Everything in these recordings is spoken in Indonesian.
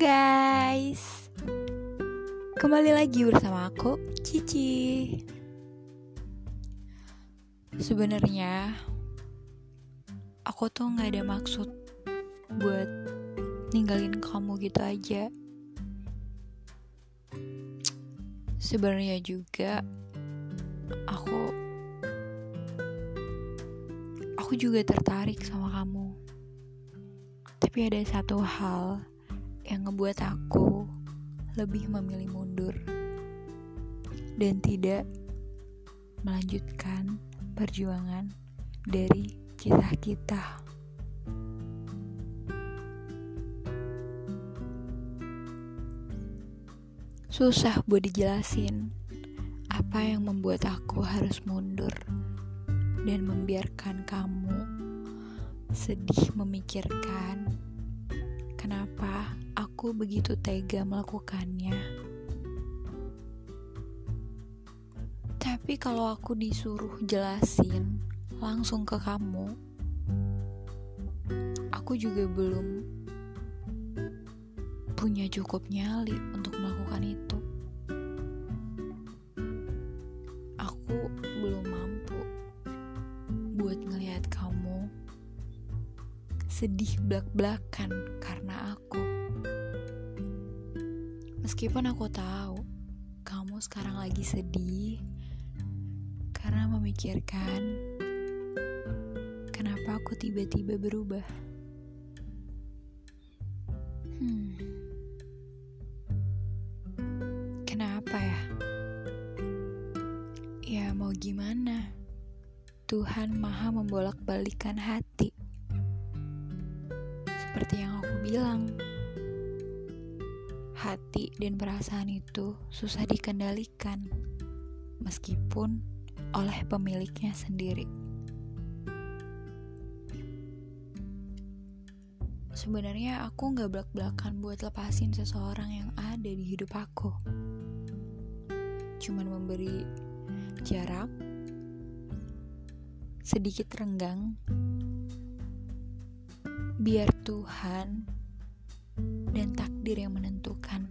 guys. Kembali lagi bersama aku Cici. Sebenarnya Aku tuh gak ada maksud Buat Ninggalin kamu gitu aja. Sebenarnya juga Aku Aku juga tertarik sama kamu. Tapi ada satu hal yang ngebuat aku lebih memilih mundur dan tidak melanjutkan perjuangan dari kisah kita. Susah buat dijelasin apa yang membuat aku harus mundur dan membiarkan kamu sedih memikirkan kenapa aku begitu tega melakukannya. Tapi kalau aku disuruh jelasin langsung ke kamu, aku juga belum punya cukup nyali untuk melakukan itu. Aku belum mampu buat ngelihat kamu sedih belak-belakan karena aku. Meskipun aku tahu kamu sekarang lagi sedih karena memikirkan kenapa aku tiba-tiba berubah. Hmm. Kenapa ya? Ya mau gimana? Tuhan maha membolak-balikan hati seperti yang aku bilang, hati dan perasaan itu susah dikendalikan, meskipun oleh pemiliknya sendiri. Sebenarnya aku gak belak-belakan buat lepasin seseorang yang ada di hidup aku. Cuman memberi jarak, sedikit renggang, biar Tuhan dan takdir yang menentukan.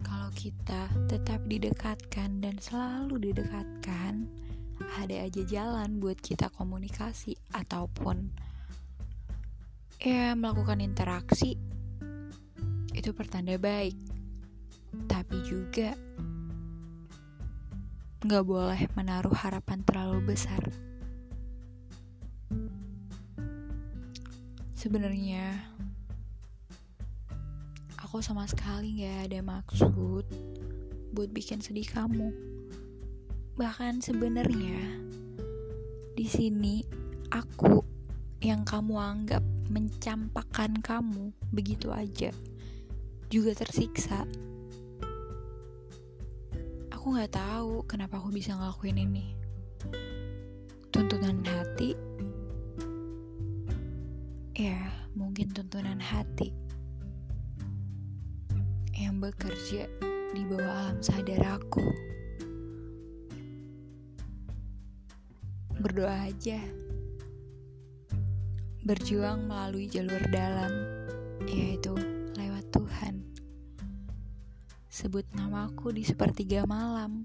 Kalau kita tetap didekatkan dan selalu didekatkan, ada aja jalan buat kita komunikasi ataupun ya melakukan interaksi. Itu pertanda baik. Tapi juga nggak boleh menaruh harapan terlalu besar. Sebenarnya aku sama sekali gak ada maksud buat bikin sedih kamu. Bahkan sebenarnya di sini aku yang kamu anggap mencampakkan kamu begitu aja juga tersiksa. Aku nggak tahu kenapa aku bisa ngelakuin ini. Tuntutan hati Ya, mungkin tuntunan hati yang bekerja di bawah alam sadar aku. Berdoa aja. Berjuang melalui jalur dalam, yaitu lewat Tuhan. Sebut namaku di sepertiga malam.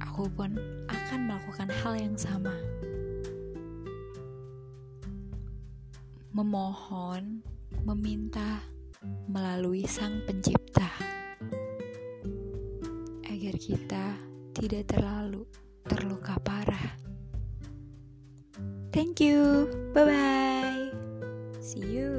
Aku pun akan melakukan hal yang sama. memohon, meminta melalui Sang Pencipta agar kita tidak terlalu terluka parah. Thank you. Bye bye. See you.